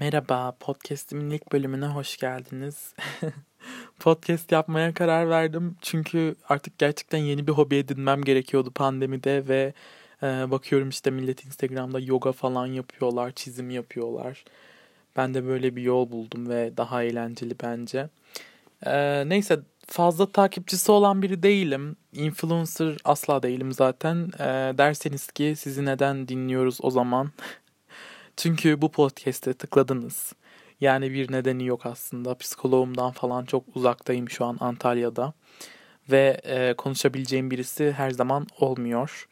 Merhaba, podcast'imin ilk bölümüne hoş geldiniz. Podcast yapmaya karar verdim çünkü artık gerçekten yeni bir hobi edinmem gerekiyordu pandemide ve e, bakıyorum işte millet Instagram'da yoga falan yapıyorlar, çizim yapıyorlar. Ben de böyle bir yol buldum ve daha eğlenceli bence. E, neyse fazla takipçisi olan biri değilim. Influencer asla değilim zaten. E, derseniz ki sizi neden dinliyoruz o zaman? Çünkü bu podcast'e tıkladınız. Yani bir nedeni yok aslında. Psikoloğumdan falan çok uzaktayım şu an Antalya'da. Ve e, konuşabileceğim birisi her zaman olmuyor.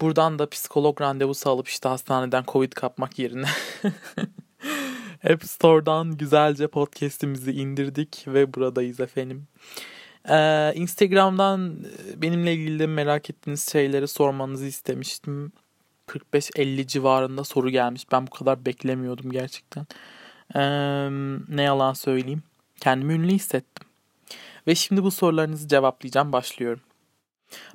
Buradan da psikolog randevusu alıp işte hastaneden Covid kapmak yerine App Store'dan güzelce podcast'imizi indirdik ve buradayız efendim. Ee, Instagram'dan benimle ilgili merak ettiğiniz şeyleri sormanızı istemiştim. 45-50 civarında soru gelmiş. Ben bu kadar beklemiyordum gerçekten. Ee, ne yalan söyleyeyim. Kendimi ünlü hissettim. Ve şimdi bu sorularınızı cevaplayacağım. Başlıyorum.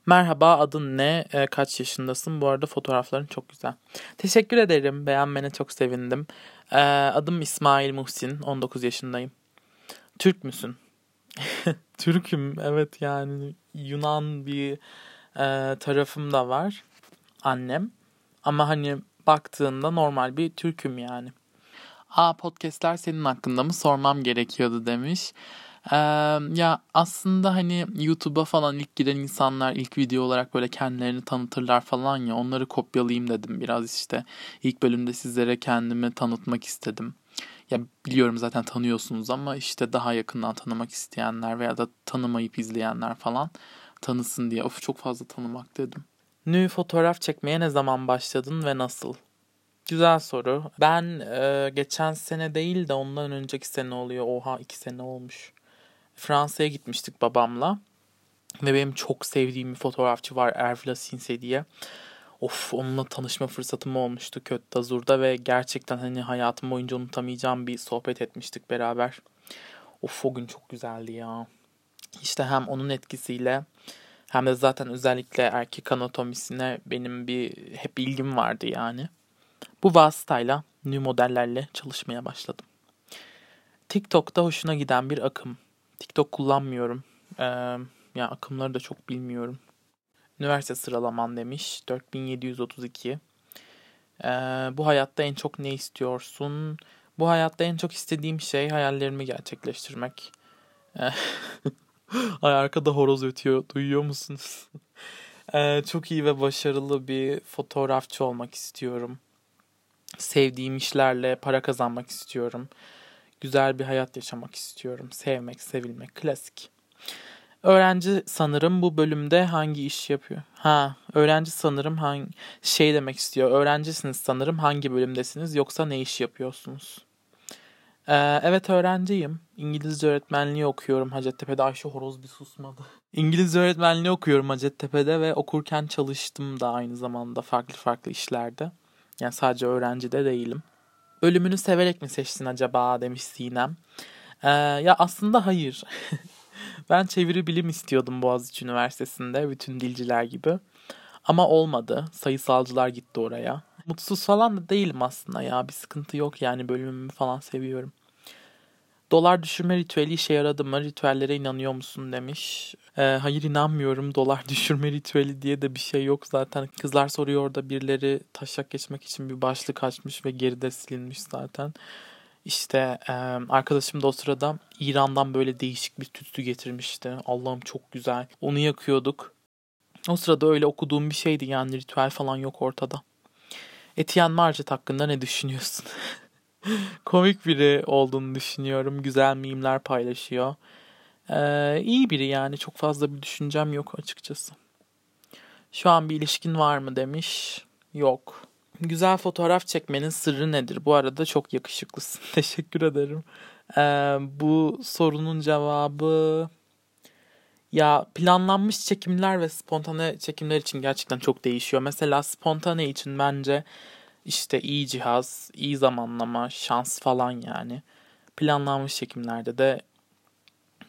Merhaba adın ne? E, kaç yaşındasın? Bu arada fotoğrafların çok güzel. Teşekkür ederim. Beğenmene çok sevindim. E, adım İsmail Muhsin. 19 yaşındayım. Türk müsün? Türk'üm. Evet yani Yunan bir e, tarafım da var. Annem. Ama hani baktığında normal bir Türk'üm yani. Aa podcastler senin hakkında mı sormam gerekiyordu demiş. Ee, ya aslında hani YouTube'a falan ilk giren insanlar ilk video olarak böyle kendilerini tanıtırlar falan ya onları kopyalayayım dedim biraz işte. ilk bölümde sizlere kendimi tanıtmak istedim. Ya biliyorum zaten tanıyorsunuz ama işte daha yakından tanımak isteyenler veya da tanımayıp izleyenler falan tanısın diye. Of çok fazla tanımak dedim. Nü fotoğraf çekmeye ne zaman başladın ve nasıl? Güzel soru. Ben e, geçen sene değil de ondan önceki sene oluyor. Oha iki sene olmuş. Fransa'ya gitmiştik babamla. Ve benim çok sevdiğim bir fotoğrafçı var Ervla Sinse diye. Of onunla tanışma fırsatım olmuştu Kötü Dazur'da ve gerçekten hani hayatım boyunca unutamayacağım bir sohbet etmiştik beraber. Of o gün çok güzeldi ya. İşte hem onun etkisiyle hem de zaten özellikle erkek anatomisine benim bir hep ilgim vardı yani. Bu vasıtayla new modellerle çalışmaya başladım. TikTok'ta hoşuna giden bir akım. TikTok kullanmıyorum. Ee, ya akımları da çok bilmiyorum. Üniversite sıralaman demiş. 4732. Ee, bu hayatta en çok ne istiyorsun? Bu hayatta en çok istediğim şey hayallerimi gerçekleştirmek. Ay arkada horoz ötüyor. Duyuyor musunuz? ee, çok iyi ve başarılı bir fotoğrafçı olmak istiyorum. Sevdiğim işlerle para kazanmak istiyorum. Güzel bir hayat yaşamak istiyorum. Sevmek, sevilmek, klasik. Öğrenci sanırım bu bölümde hangi iş yapıyor? Ha, öğrenci sanırım hangi şey demek istiyor. Öğrencisiniz sanırım hangi bölümdesiniz yoksa ne iş yapıyorsunuz? Ee, evet öğrenciyim. İngilizce öğretmenliği okuyorum Hacettepe'de. Ayşe Horoz bir susmadı. İngilizce öğretmenliği okuyorum Hacettepe'de ve okurken çalıştım da aynı zamanda farklı farklı işlerde. Yani sadece öğrenci de değilim. Bölümünü severek mi seçtin acaba demiş Sinem. Ee, ya aslında hayır. ben çeviri bilim istiyordum Boğaziçi Üniversitesi'nde bütün dilciler gibi. Ama olmadı. Sayısalcılar gitti oraya. Mutsuz falan da değilim aslında ya. Bir sıkıntı yok yani bölümümü falan seviyorum. Dolar düşürme ritüeli işe yaradı mı? Ritüellere inanıyor musun demiş. Ee, hayır inanmıyorum. Dolar düşürme ritüeli diye de bir şey yok zaten. Kızlar soruyor orada birileri taşak geçmek için bir başlık açmış ve geride silinmiş zaten. İşte e, arkadaşım da o sırada İran'dan böyle değişik bir tütsü getirmişti. Allah'ım çok güzel. Onu yakıyorduk. O sırada öyle okuduğum bir şeydi yani ritüel falan yok ortada. Etienne Marget hakkında ne düşünüyorsun? Komik biri olduğunu düşünüyorum. Güzel mimler paylaşıyor. Ee, iyi biri yani. Çok fazla bir düşüncem yok açıkçası. Şu an bir ilişkin var mı demiş. Yok. Güzel fotoğraf çekmenin sırrı nedir? Bu arada çok yakışıklısın. Teşekkür ederim. Ee, bu sorunun cevabı ya planlanmış çekimler ve spontane çekimler için gerçekten çok değişiyor. Mesela spontane için bence işte iyi cihaz, iyi zamanlama, şans falan yani. Planlanmış çekimlerde de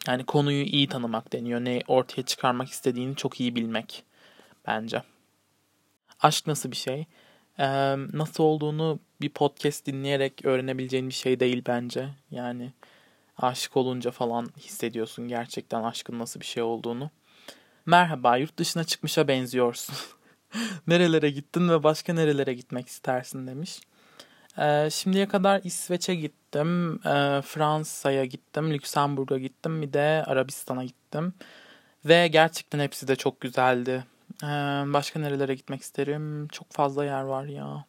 yani konuyu iyi tanımak deniyor. Ne ortaya çıkarmak istediğini çok iyi bilmek bence. Aşk nasıl bir şey? Ee, nasıl olduğunu bir podcast dinleyerek öğrenebileceğin bir şey değil bence. Yani aşık olunca falan hissediyorsun gerçekten aşkın nasıl bir şey olduğunu. Merhaba, yurt dışına çıkmışa benziyorsun. Nerelere gittin ve başka nerelere gitmek istersin demiş. Ee, şimdiye kadar İsveç'e gittim, e, Fransa'ya gittim, Lüksemburg'a gittim, bir de Arabistan'a gittim. Ve gerçekten hepsi de çok güzeldi. Ee, başka nerelere gitmek isterim? Çok fazla yer var ya.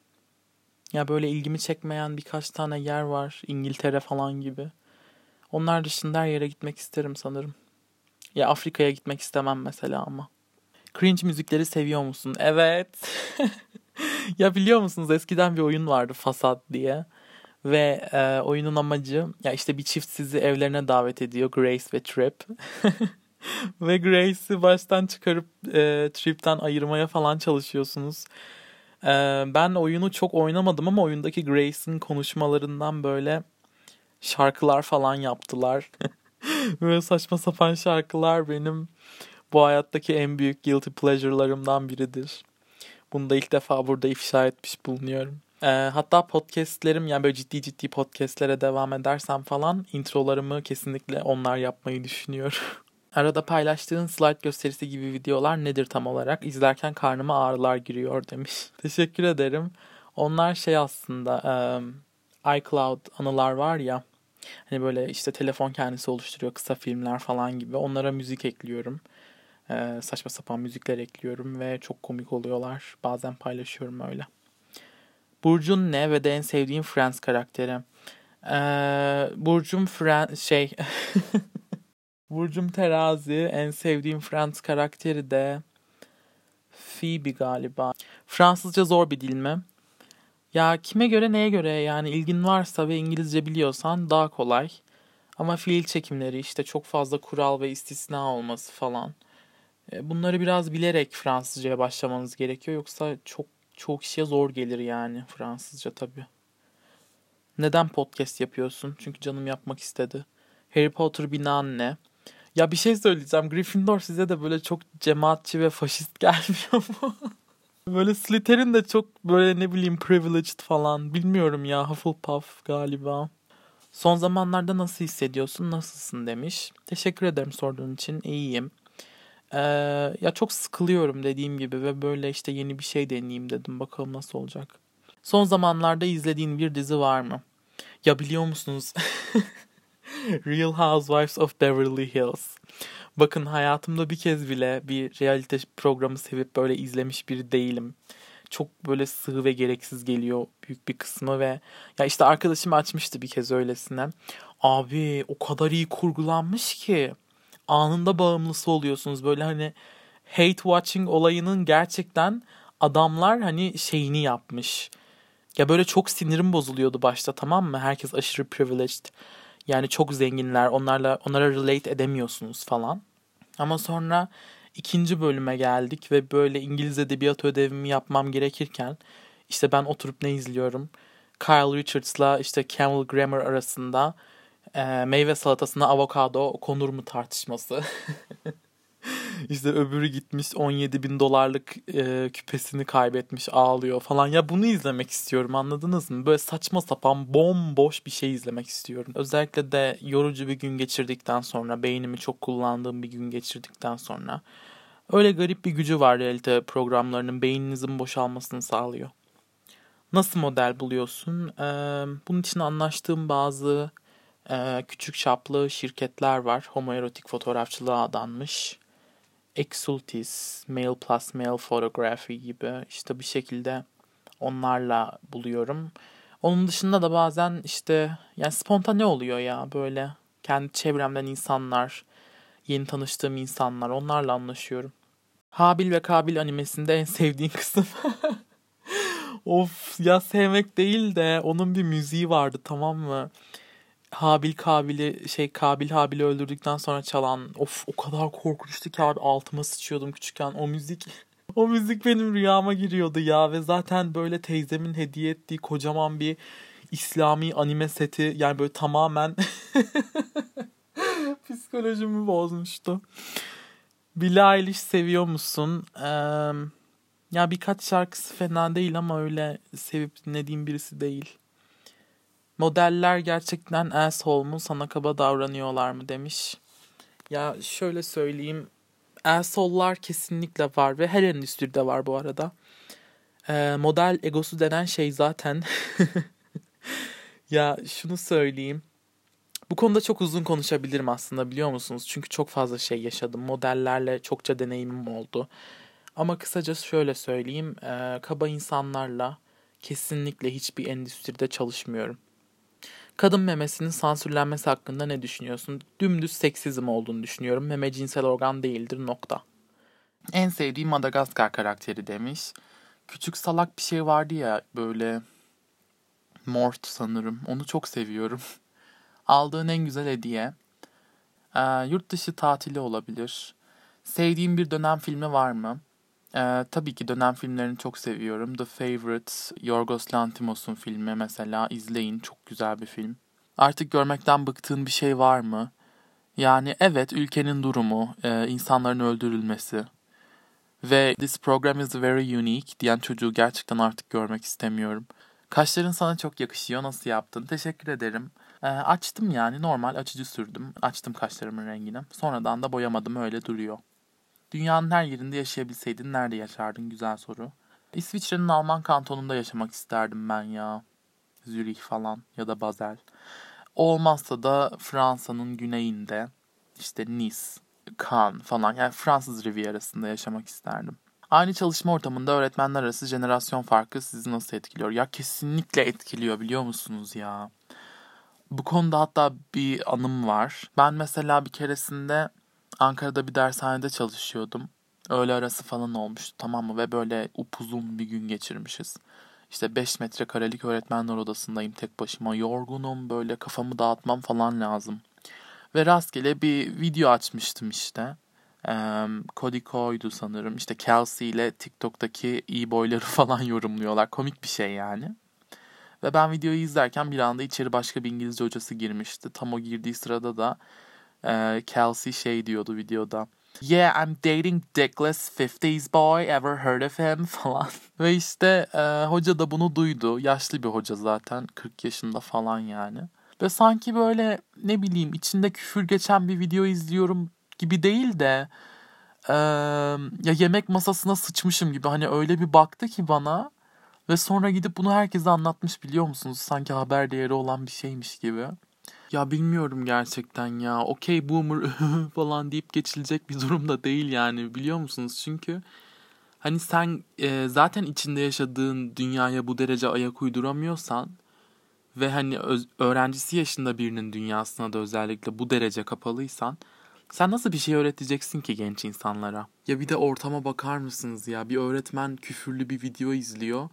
Ya böyle ilgimi çekmeyen birkaç tane yer var. İngiltere falan gibi. Onlar dışında her yere gitmek isterim sanırım. Ya Afrika'ya gitmek istemem mesela ama. Cringe müzikleri seviyor musun? Evet. ya biliyor musunuz eskiden bir oyun vardı Fasad diye. Ve e, oyunun amacı ya işte bir çift sizi evlerine davet ediyor Grace ve Trip. ve Grace'i baştan çıkarıp e, Trip'ten ayırmaya falan çalışıyorsunuz. E, ben oyunu çok oynamadım ama oyundaki Grace'in konuşmalarından böyle şarkılar falan yaptılar. böyle saçma sapan şarkılar benim bu hayattaki en büyük guilty pleasure'larımdan biridir. Bunu da ilk defa burada ifşa etmiş bulunuyorum. E, hatta podcastlerim yani böyle ciddi ciddi podcastlere devam edersem falan introlarımı kesinlikle onlar yapmayı düşünüyorum. Arada paylaştığın slide gösterisi gibi videolar nedir tam olarak? İzlerken karnıma ağrılar giriyor demiş. Teşekkür ederim. Onlar şey aslında um, iCloud anılar var ya. Hani böyle işte telefon kendisi oluşturuyor kısa filmler falan gibi. Onlara müzik ekliyorum. Ee, saçma sapan müzikler ekliyorum ve çok komik oluyorlar. Bazen paylaşıyorum öyle. Burcun ne ve de en sevdiğin Friends karakteri? Ee, Burcum Friends şey Burcum terazi. En sevdiğim Friends karakteri de Phoebe galiba. Fransızca zor bir dil mi? Ya kime göre neye göre yani ilgin varsa ve İngilizce biliyorsan daha kolay. Ama fiil çekimleri işte çok fazla kural ve istisna olması falan. E, bunları biraz bilerek Fransızcaya başlamanız gerekiyor. Yoksa çok çok kişiye zor gelir yani Fransızca tabii. Neden podcast yapıyorsun? Çünkü canım yapmak istedi. Harry Potter bina ne? Ya bir şey söyleyeceğim. Gryffindor size de böyle çok cemaatçi ve faşist gelmiyor mu? Böyle Slytherin de çok böyle ne bileyim privileged falan. Bilmiyorum ya Hufflepuff galiba. Son zamanlarda nasıl hissediyorsun? Nasılsın demiş. Teşekkür ederim sorduğun için. İyiyim. Ee, ya çok sıkılıyorum dediğim gibi ve böyle işte yeni bir şey deneyeyim dedim. Bakalım nasıl olacak. Son zamanlarda izlediğin bir dizi var mı? Ya biliyor musunuz? Real Housewives of Beverly Hills. Bakın hayatımda bir kez bile bir realite programı sevip böyle izlemiş biri değilim. Çok böyle sığ ve gereksiz geliyor büyük bir kısmı ve ya işte arkadaşım açmıştı bir kez öylesine. Abi o kadar iyi kurgulanmış ki anında bağımlısı oluyorsunuz. Böyle hani hate watching olayının gerçekten adamlar hani şeyini yapmış. Ya böyle çok sinirim bozuluyordu başta tamam mı? Herkes aşırı privileged. Yani çok zenginler. Onlarla onlara relate edemiyorsunuz falan. Ama sonra ikinci bölüme geldik ve böyle İngiliz edebiyat ödevimi yapmam gerekirken işte ben oturup ne izliyorum? Kyle Richards'la işte Camel Grammer arasında e, meyve salatasına avokado konur mu tartışması. İşte öbürü gitmiş 17 bin dolarlık e, küpesini kaybetmiş ağlıyor falan. Ya bunu izlemek istiyorum anladınız mı? Böyle saçma sapan bomboş bir şey izlemek istiyorum. Özellikle de yorucu bir gün geçirdikten sonra beynimi çok kullandığım bir gün geçirdikten sonra. Öyle garip bir gücü var realite programlarının beyninizin boşalmasını sağlıyor. Nasıl model buluyorsun? Ee, bunun için anlaştığım bazı e, küçük çaplı şirketler var. Homoerotik fotoğrafçılığa adanmış. Exultis, Male Plus Male Photography gibi işte bir şekilde onlarla buluyorum. Onun dışında da bazen işte yani spontane oluyor ya böyle kendi çevremden insanlar, yeni tanıştığım insanlar onlarla anlaşıyorum. Habil ve Kabil animesinde en sevdiğin kısım. of ya sevmek değil de onun bir müziği vardı tamam mı? Habil Kabil'i şey Kabil Habil'i öldürdükten sonra çalan of o kadar korkunçtu ki abi altıma sıçıyordum küçükken o müzik o müzik benim rüyama giriyordu ya ve zaten böyle teyzemin hediye ettiği kocaman bir İslami anime seti yani böyle tamamen psikolojimi bozmuştu. Billie Eilish seviyor musun? Ee, Ya birkaç şarkısı fena değil ama öyle sevip dinlediğim birisi değil. Modeller gerçekten asshole mu sana kaba davranıyorlar mı demiş. Ya şöyle söyleyeyim. Asshole'lar kesinlikle var ve her endüstride var bu arada. Ee, model egosu denen şey zaten. ya şunu söyleyeyim. Bu konuda çok uzun konuşabilirim aslında biliyor musunuz? Çünkü çok fazla şey yaşadım. Modellerle çokça deneyimim oldu. Ama kısacası şöyle söyleyeyim. E, kaba insanlarla kesinlikle hiçbir endüstride çalışmıyorum. Kadın memesinin sansürlenmesi hakkında ne düşünüyorsun? Dümdüz seksizm olduğunu düşünüyorum. Meme cinsel organ değildir nokta. En sevdiğim Madagaskar karakteri demiş. Küçük salak bir şey vardı ya böyle Mort sanırım. Onu çok seviyorum. Aldığın en güzel hediye. Ee, yurt dışı tatili olabilir. Sevdiğim bir dönem filmi var mı? Ee, tabii ki dönem filmlerini çok seviyorum. The Favorite, Yorgos Lanthimos'un filmi mesela izleyin. Çok güzel bir film. Artık görmekten bıktığın bir şey var mı? Yani evet ülkenin durumu, e, insanların öldürülmesi ve this program is very unique diyen çocuğu gerçekten artık görmek istemiyorum. Kaşların sana çok yakışıyor. Nasıl yaptın? Teşekkür ederim. E, açtım yani normal açıcı sürdüm. Açtım kaşlarımın rengini. Sonradan da boyamadım öyle duruyor. Dünyanın her yerinde yaşayabilseydin nerede yaşardın? Güzel soru. İsviçre'nin Alman kantonunda yaşamak isterdim ben ya. Zürih falan ya da Basel. Olmazsa da Fransa'nın güneyinde işte Nice, Cannes falan yani Fransız Rivierası'nda yaşamak isterdim. Aynı çalışma ortamında öğretmenler arası jenerasyon farkı sizi nasıl etkiliyor? Ya kesinlikle etkiliyor biliyor musunuz ya? Bu konuda hatta bir anım var. Ben mesela bir keresinde Ankara'da bir dershanede çalışıyordum. Öğle arası falan olmuştu tamam mı? Ve böyle upuzun bir gün geçirmişiz. İşte 5 metrekarelik öğretmenler odasındayım tek başıma. Yorgunum böyle kafamı dağıtmam falan lazım. Ve rastgele bir video açmıştım işte. Ee, Cody Coy'du sanırım. İşte Kelsey ile TikTok'taki iyi boyları falan yorumluyorlar. Komik bir şey yani. Ve ben videoyu izlerken bir anda içeri başka bir İngilizce hocası girmişti. Tam o girdiği sırada da e, Kelsey şey diyordu videoda. Yeah, I'm dating dickless 50s boy. Ever heard of him? falan. Ve işte e, hoca da bunu duydu. Yaşlı bir hoca zaten. 40 yaşında falan yani. Ve sanki böyle ne bileyim içinde küfür geçen bir video izliyorum gibi değil de e, ya yemek masasına sıçmışım gibi. Hani öyle bir baktı ki bana. Ve sonra gidip bunu herkese anlatmış biliyor musunuz? Sanki haber değeri olan bir şeymiş gibi. Ya bilmiyorum gerçekten ya. Okey boomer falan deyip geçilecek bir durumda değil yani biliyor musunuz? Çünkü hani sen e, zaten içinde yaşadığın dünyaya bu derece ayak uyduramıyorsan ve hani öz, öğrencisi yaşında birinin dünyasına da özellikle bu derece kapalıysan sen nasıl bir şey öğreteceksin ki genç insanlara? Ya bir de ortama bakar mısınız ya? Bir öğretmen küfürlü bir video izliyor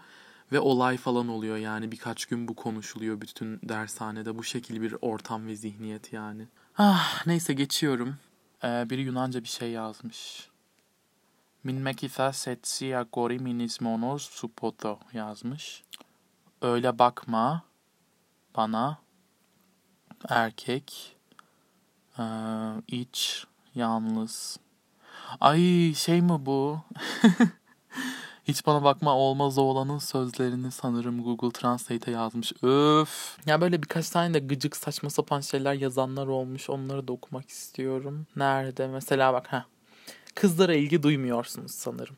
ve olay falan oluyor yani birkaç gün bu konuşuluyor bütün dershanede bu şekilde bir ortam ve zihniyet yani. Ah neyse geçiyorum. Ee, biri Yunanca bir şey yazmış. Min mekitha setsi agori minis monos supoto yazmış. Öyle bakma bana erkek ee, iç yalnız. Ay şey mi bu? Hiç bana bakma olmaz oğlanın sözlerini sanırım Google Translate'e yazmış. Öf. Ya böyle birkaç tane de gıcık saçma sapan şeyler yazanlar olmuş. Onları da okumak istiyorum. Nerede? Mesela bak ha. Kızlara ilgi duymuyorsunuz sanırım.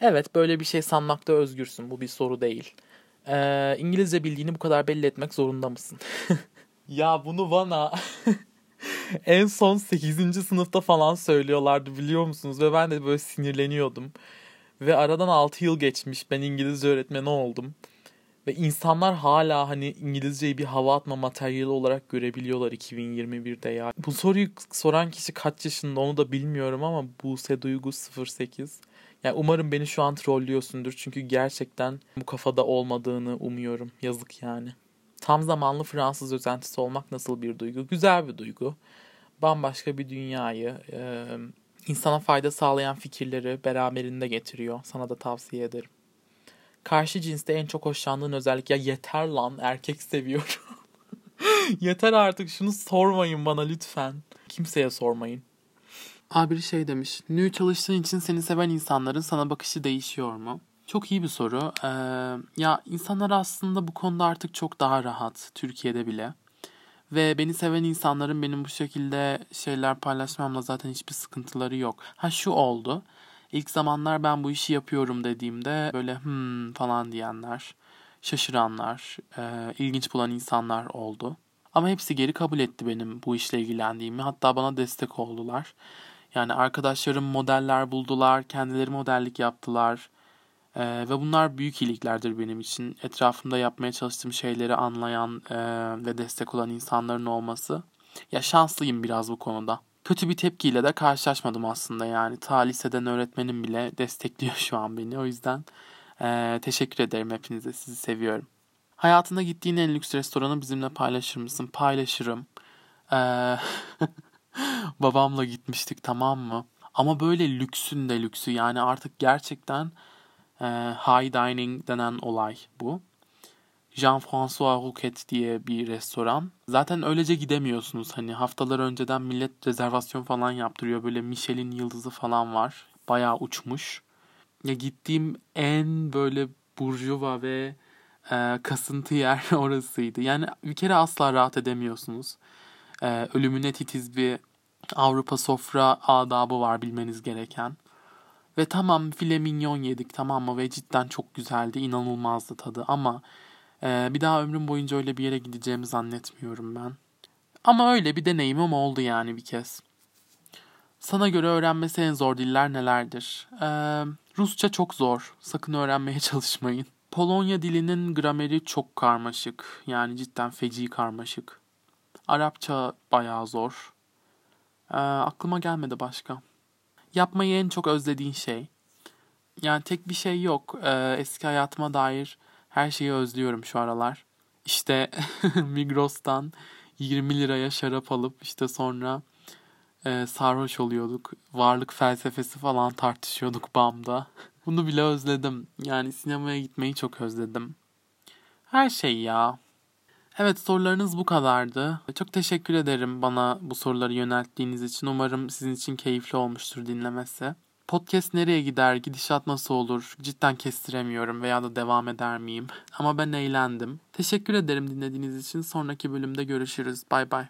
Evet böyle bir şey sanmakta özgürsün. Bu bir soru değil. Ee, İngilizce bildiğini bu kadar belli etmek zorunda mısın? ya bunu bana en son 8. sınıfta falan söylüyorlardı biliyor musunuz? Ve ben de böyle sinirleniyordum. Ve aradan 6 yıl geçmiş. Ben İngilizce öğretmeni oldum. Ve insanlar hala hani İngilizceyi bir hava atma materyali olarak görebiliyorlar 2021'de ya. Bu soruyu soran kişi kaç yaşında onu da bilmiyorum ama Buse Duygu 08. Yani umarım beni şu an trollüyorsundur. Çünkü gerçekten bu kafada olmadığını umuyorum. Yazık yani. Tam zamanlı Fransız özentisi olmak nasıl bir duygu? Güzel bir duygu. Bambaşka bir dünyayı, insana fayda sağlayan fikirleri beraberinde getiriyor. Sana da tavsiye ederim. Karşı cinste en çok hoşlandığın özellik ya yeter lan erkek seviyorum. yeter artık şunu sormayın bana lütfen. Kimseye sormayın. Abi şey demiş. Nü çalıştığın için seni seven insanların sana bakışı değişiyor mu? Çok iyi bir soru. Ee, ya insanlar aslında bu konuda artık çok daha rahat. Türkiye'de bile. Ve beni seven insanların benim bu şekilde şeyler paylaşmamla zaten hiçbir sıkıntıları yok. Ha şu oldu. İlk zamanlar ben bu işi yapıyorum dediğimde böyle hmm falan diyenler, şaşıranlar, e, ilginç bulan insanlar oldu. Ama hepsi geri kabul etti benim bu işle ilgilendiğimi. Hatta bana destek oldular. Yani arkadaşlarım modeller buldular, kendileri modellik yaptılar. Ee, ve bunlar büyük iyiliklerdir benim için. Etrafımda yapmaya çalıştığım şeyleri anlayan e, ve destek olan insanların olması. Ya şanslıyım biraz bu konuda. Kötü bir tepkiyle de karşılaşmadım aslında yani. Ta liseden öğretmenim bile destekliyor şu an beni. O yüzden e, teşekkür ederim hepinize. Sizi seviyorum. Hayatında gittiğin en lüks restoranı bizimle paylaşır mısın? Paylaşırım. Ee, babamla gitmiştik tamam mı? Ama böyle lüksün de lüksü yani artık gerçekten e, high dining denen olay bu. Jean-François Rouquet diye bir restoran. Zaten öylece gidemiyorsunuz. Hani haftalar önceden millet rezervasyon falan yaptırıyor. Böyle Michelin yıldızı falan var. Bayağı uçmuş. Ya gittiğim en böyle burjuva ve e, kasıntı yer orasıydı. Yani bir kere asla rahat edemiyorsunuz. E, ölümüne titiz bir Avrupa sofra adabı var bilmeniz gereken. Ve tamam file minyon yedik tamam mı ve cidden çok güzeldi inanılmazdı tadı ama e, bir daha ömrüm boyunca öyle bir yere gideceğimi zannetmiyorum ben. Ama öyle bir deneyimim oldu yani bir kez. Sana göre öğrenmesi en zor diller nelerdir? Ee, Rusça çok zor. Sakın öğrenmeye çalışmayın. Polonya dilinin grameri çok karmaşık. Yani cidden feci karmaşık. Arapça bayağı zor. Ee, aklıma gelmedi başka. Yapmayı en çok özlediğin şey. Yani tek bir şey yok. Ee, eski hayatıma dair her şeyi özlüyorum şu aralar. İşte Migros'tan 20 liraya şarap alıp işte sonra e, sarhoş oluyorduk. Varlık felsefesi falan tartışıyorduk BAM'da. Bunu bile özledim. Yani sinemaya gitmeyi çok özledim. Her şey ya. Evet sorularınız bu kadardı. Çok teşekkür ederim bana bu soruları yönelttiğiniz için. Umarım sizin için keyifli olmuştur dinlemesi. Podcast nereye gider, gidişat nasıl olur cidden kestiremiyorum veya da devam eder miyim? Ama ben eğlendim. Teşekkür ederim dinlediğiniz için. Sonraki bölümde görüşürüz. Bay bay.